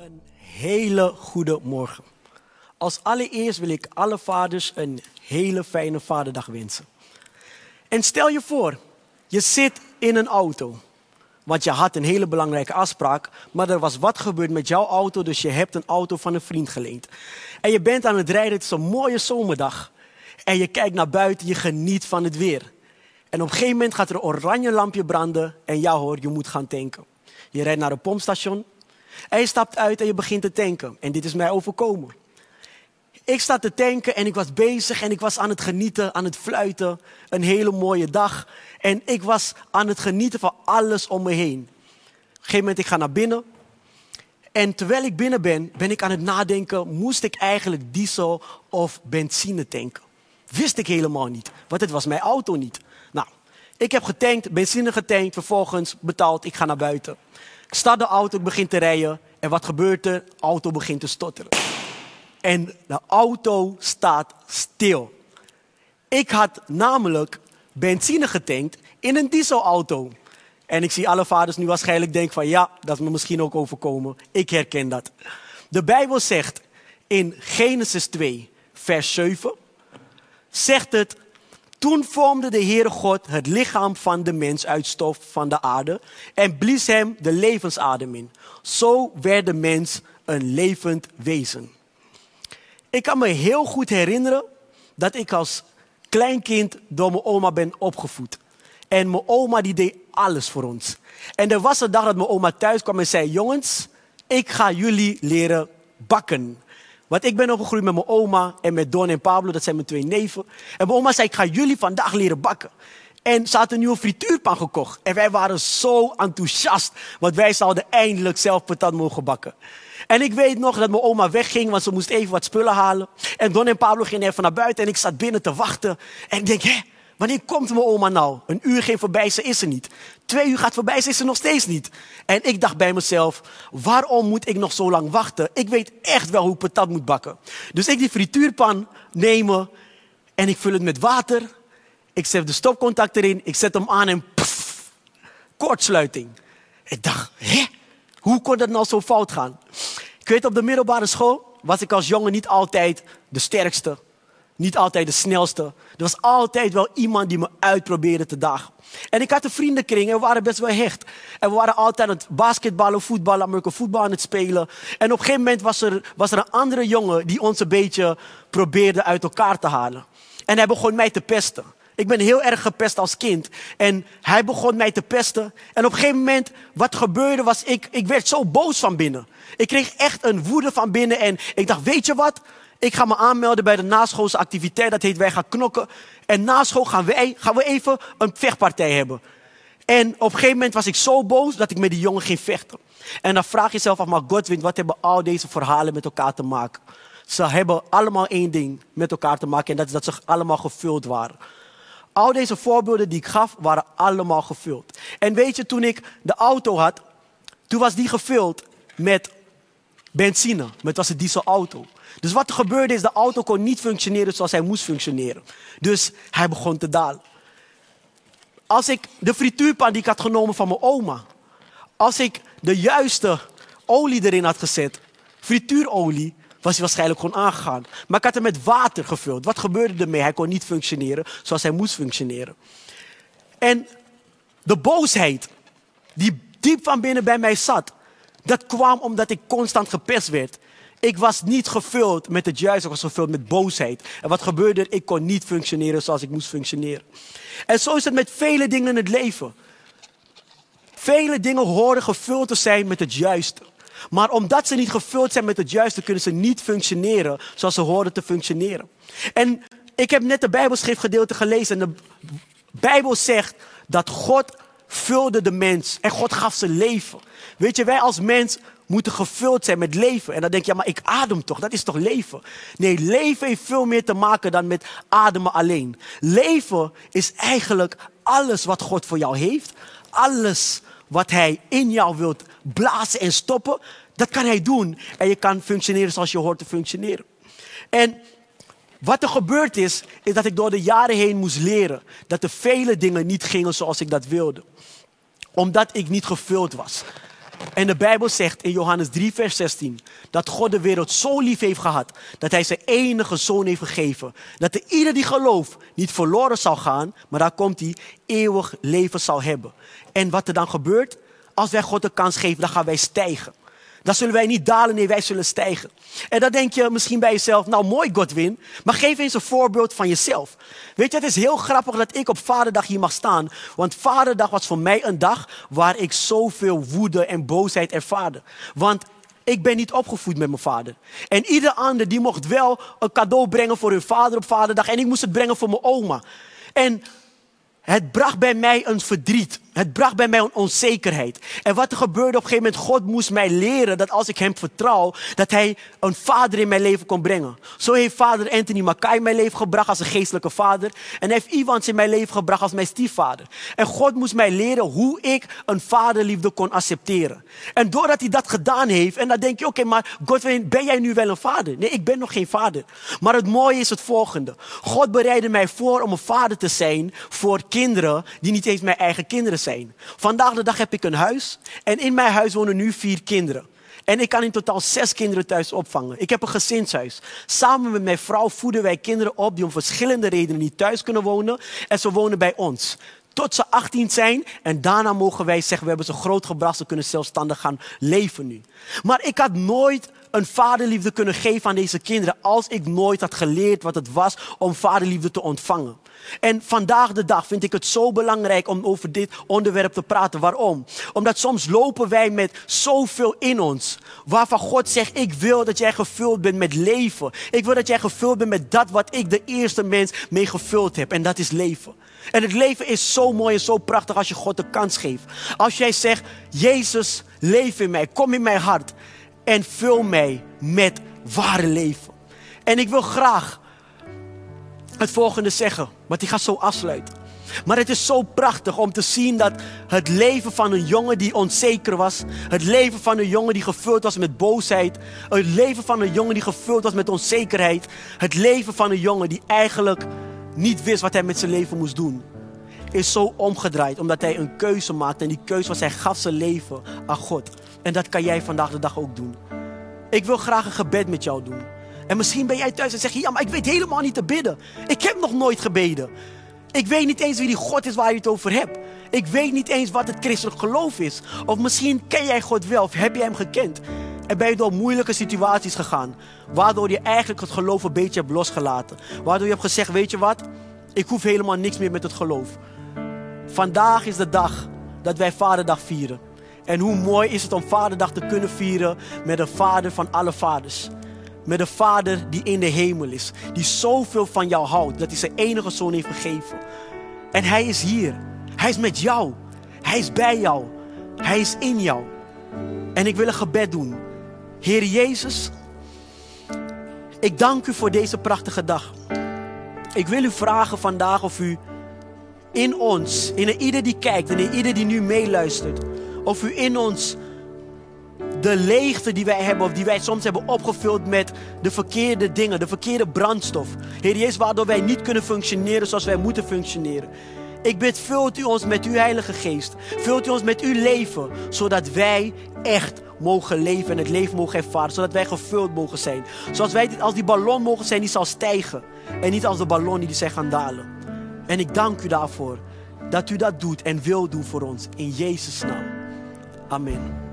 Een hele goede morgen. Als allereerst wil ik alle vaders een hele fijne vaderdag wensen. En stel je voor, je zit in een auto. Want je had een hele belangrijke afspraak, maar er was wat gebeurd met jouw auto, dus je hebt een auto van een vriend geleend. En je bent aan het rijden, het is een mooie zomerdag. En je kijkt naar buiten, je geniet van het weer. En op een gegeven moment gaat er een oranje lampje branden en ja hoor, je moet gaan tanken. Je rijdt naar een pompstation je stapt uit en je begint te tanken. En dit is mij overkomen. Ik sta te tanken en ik was bezig en ik was aan het genieten, aan het fluiten. Een hele mooie dag. En ik was aan het genieten van alles om me heen. Op een gegeven moment, ik ga naar binnen. En terwijl ik binnen ben, ben ik aan het nadenken, moest ik eigenlijk diesel of benzine tanken? Wist ik helemaal niet, want het was mijn auto niet. Nou, ik heb getankt, benzine getankt, vervolgens betaald, ik ga naar buiten. Ik start de auto, ik begin te rijden. En wat gebeurt er? De auto begint te stotteren. En de auto staat stil. Ik had namelijk benzine getankt in een dieselauto. En ik zie alle vaders nu waarschijnlijk denken van ja, dat is me misschien ook overkomen. Ik herken dat. De Bijbel zegt in Genesis 2, vers 7, zegt het, toen vormde de Heere God het lichaam van de mens uit stof van de aarde en blies hem de levensadem in. Zo werd de mens een levend wezen. Ik kan me heel goed herinneren dat ik als kleinkind door mijn oma ben opgevoed. En mijn oma die deed alles voor ons. En er was een dag dat mijn oma thuis kwam en zei: Jongens, ik ga jullie leren bakken. Want ik ben opgegroeid met mijn oma en met Don en Pablo, dat zijn mijn twee neven. En mijn oma zei: Ik ga jullie vandaag leren bakken. En ze had een nieuwe frituurpan gekocht. En wij waren zo enthousiast, want wij zouden eindelijk zelf patat mogen bakken. En ik weet nog dat mijn oma wegging, want ze moest even wat spullen halen. En Don en Pablo gingen even naar buiten en ik zat binnen te wachten. En ik denk, hé, wanneer komt mijn oma nou? Een uur ging voorbij, ze is er niet. Twee uur gaat voorbij, ze is er nog steeds niet. En ik dacht bij mezelf, waarom moet ik nog zo lang wachten? Ik weet echt wel hoe ik patat moet bakken. Dus ik die frituurpan nemen en ik vul het met water. Ik zet de stopcontact erin, ik zet hem aan en pff, kortsluiting. Ik dacht, hé, hoe kon dat nou zo fout gaan? Ik weet, op de middelbare school was ik als jongen niet altijd de sterkste. Niet altijd de snelste. Er was altijd wel iemand die me uitprobeerde te dagen. En ik had een vriendenkring en we waren best wel hecht. En we waren altijd aan het basketballen, voetballen, Amerika voetbal aan het spelen. En op een gegeven moment was er, was er een andere jongen die ons een beetje probeerde uit elkaar te halen. En hij begon mij te pesten. Ik ben heel erg gepest als kind. En hij begon mij te pesten. En op een gegeven moment, wat gebeurde was, ik, ik werd zo boos van binnen. Ik kreeg echt een woede van binnen. En ik dacht, weet je wat? Ik ga me aanmelden bij de naschoolse activiteit. Dat heet Wij gaan knokken. En na school gaan, wij, gaan we even een vechtpartij hebben. En op een gegeven moment was ik zo boos dat ik met die jongen ging vechten. En dan vraag je jezelf af, maar Godwin, wat hebben al deze verhalen met elkaar te maken? Ze hebben allemaal één ding met elkaar te maken en dat is dat ze allemaal gevuld waren. Al deze voorbeelden die ik gaf, waren allemaal gevuld. En weet je, toen ik de auto had, toen was die gevuld met benzine. Met was een dieselauto. Dus wat er gebeurde is, de auto kon niet functioneren zoals hij moest functioneren. Dus hij begon te dalen. Als ik de frituurpan die ik had genomen van mijn oma, als ik de juiste olie erin had gezet, frituurolie, was hij waarschijnlijk gewoon aangegaan. Maar ik had hem met water gevuld. Wat gebeurde ermee? Hij kon niet functioneren zoals hij moest functioneren. En de boosheid die diep van binnen bij mij zat, dat kwam omdat ik constant gepest werd. Ik was niet gevuld met het juiste, ik was gevuld met boosheid. En wat gebeurde er? Ik kon niet functioneren zoals ik moest functioneren. En zo is het met vele dingen in het leven. Vele dingen horen gevuld te zijn met het juiste. Maar omdat ze niet gevuld zijn met het juiste, kunnen ze niet functioneren zoals ze horen te functioneren. En ik heb net de Bijbelschriftgedeelte gelezen. En de Bijbel zegt dat God vulde de mens en God gaf ze leven. Weet je, wij als mens moeten gevuld zijn met leven. En dan denk je, ja, maar ik adem toch? Dat is toch leven? Nee, leven heeft veel meer te maken dan met ademen alleen. Leven is eigenlijk alles wat God voor jou heeft. Alles wat Hij in jou wilt blazen en stoppen, dat kan Hij doen. En je kan functioneren zoals je hoort te functioneren. En wat er gebeurd is, is dat ik door de jaren heen moest leren dat er vele dingen niet gingen zoals ik dat wilde. Omdat ik niet gevuld was. En de Bijbel zegt in Johannes 3, vers 16 dat God de wereld zo lief heeft gehad dat hij zijn enige zoon heeft gegeven. Dat de ieder die gelooft niet verloren zal gaan, maar daar komt hij eeuwig leven zal hebben. En wat er dan gebeurt, als wij God de kans geven, dan gaan wij stijgen. Dan zullen wij niet dalen, nee, wij zullen stijgen. En dan denk je misschien bij jezelf, nou mooi Godwin, maar geef eens een voorbeeld van jezelf. Weet je, het is heel grappig dat ik op Vaderdag hier mag staan. Want Vaderdag was voor mij een dag waar ik zoveel woede en boosheid ervaarde. Want ik ben niet opgevoed met mijn vader. En ieder ander die mocht wel een cadeau brengen voor hun vader op Vaderdag. En ik moest het brengen voor mijn oma. En het bracht bij mij een verdriet. Het bracht bij mij een onzekerheid. En wat er gebeurde op een gegeven moment, God moest mij leren dat als ik hem vertrouw, dat hij een vader in mijn leven kon brengen. Zo heeft vader Anthony Makai mijn leven gebracht als een geestelijke vader. En heeft Ivans in mijn leven gebracht als mijn stiefvader. En God moest mij leren hoe ik een vaderliefde kon accepteren. En doordat hij dat gedaan heeft, en dan denk je, oké, maar Godwin, ben jij nu wel een vader? Nee, ik ben nog geen vader. Maar het mooie is het volgende. God bereidde mij voor om een vader te zijn voor kinderen die niet eens mijn eigen kinderen zijn. Vandaag de dag heb ik een huis en in mijn huis wonen nu vier kinderen. En ik kan in totaal zes kinderen thuis opvangen. Ik heb een gezinshuis. Samen met mijn vrouw voeden wij kinderen op die om verschillende redenen niet thuis kunnen wonen. En ze wonen bij ons. Tot ze 18 zijn en daarna mogen wij zeggen, we hebben ze groot gebracht, ze kunnen zelfstandig gaan leven nu. Maar ik had nooit een vaderliefde kunnen geven aan deze kinderen als ik nooit had geleerd wat het was om vaderliefde te ontvangen. En vandaag de dag vind ik het zo belangrijk om over dit onderwerp te praten. Waarom? Omdat soms lopen wij met zoveel in ons. Waarvan God zegt, ik wil dat jij gevuld bent met leven. Ik wil dat jij gevuld bent met dat wat ik de eerste mens mee gevuld heb. En dat is leven. En het leven is zo mooi en zo prachtig als je God de kans geeft. Als jij zegt, Jezus, leef in mij, kom in mijn hart. En vul mij met ware leven. En ik wil graag het volgende zeggen, want die gaat zo afsluiten. Maar het is zo prachtig om te zien dat het leven van een jongen die onzeker was, het leven van een jongen die gevuld was met boosheid, het leven van een jongen die gevuld was met onzekerheid, het leven van een jongen die eigenlijk niet wist wat hij met zijn leven moest doen, is zo omgedraaid omdat hij een keuze maakte en die keuze was hij gaf zijn leven aan God. En dat kan jij vandaag de dag ook doen. Ik wil graag een gebed met jou doen. En misschien ben jij thuis en zeg je, ja, maar ik weet helemaal niet te bidden. Ik heb nog nooit gebeden. Ik weet niet eens wie die God is waar je het over hebt. Ik weet niet eens wat het christelijk geloof is. Of misschien ken jij God wel of heb jij hem gekend. En ben je door moeilijke situaties gegaan. Waardoor je eigenlijk het geloof een beetje hebt losgelaten. Waardoor je hebt gezegd, weet je wat? Ik hoef helemaal niks meer met het geloof. Vandaag is de dag dat wij Vaderdag vieren. En hoe mooi is het om Vaderdag te kunnen vieren met een vader van alle vaders. Met een vader die in de hemel is. Die zoveel van jou houdt. Dat hij zijn enige zoon heeft gegeven. En hij is hier. Hij is met jou. Hij is bij jou. Hij is in jou. En ik wil een gebed doen. Heer Jezus, ik dank u voor deze prachtige dag. Ik wil u vragen vandaag of u in ons, in ieder die kijkt en in ieder die nu meeluistert, of u in ons de leegte die wij hebben, of die wij soms hebben opgevuld met de verkeerde dingen, de verkeerde brandstof. Heer Jezus, waardoor wij niet kunnen functioneren zoals wij moeten functioneren. Ik bid, vult u ons met uw Heilige Geest. Vult u ons met uw leven, zodat wij echt mogen leven en het leven mogen ervaren. Zodat wij gevuld mogen zijn. Zoals wij als die ballon mogen zijn die zal stijgen. En niet als de ballon die zijn gaan dalen. En ik dank u daarvoor dat u dat doet en wil doen voor ons. In Jezus' naam. Amen.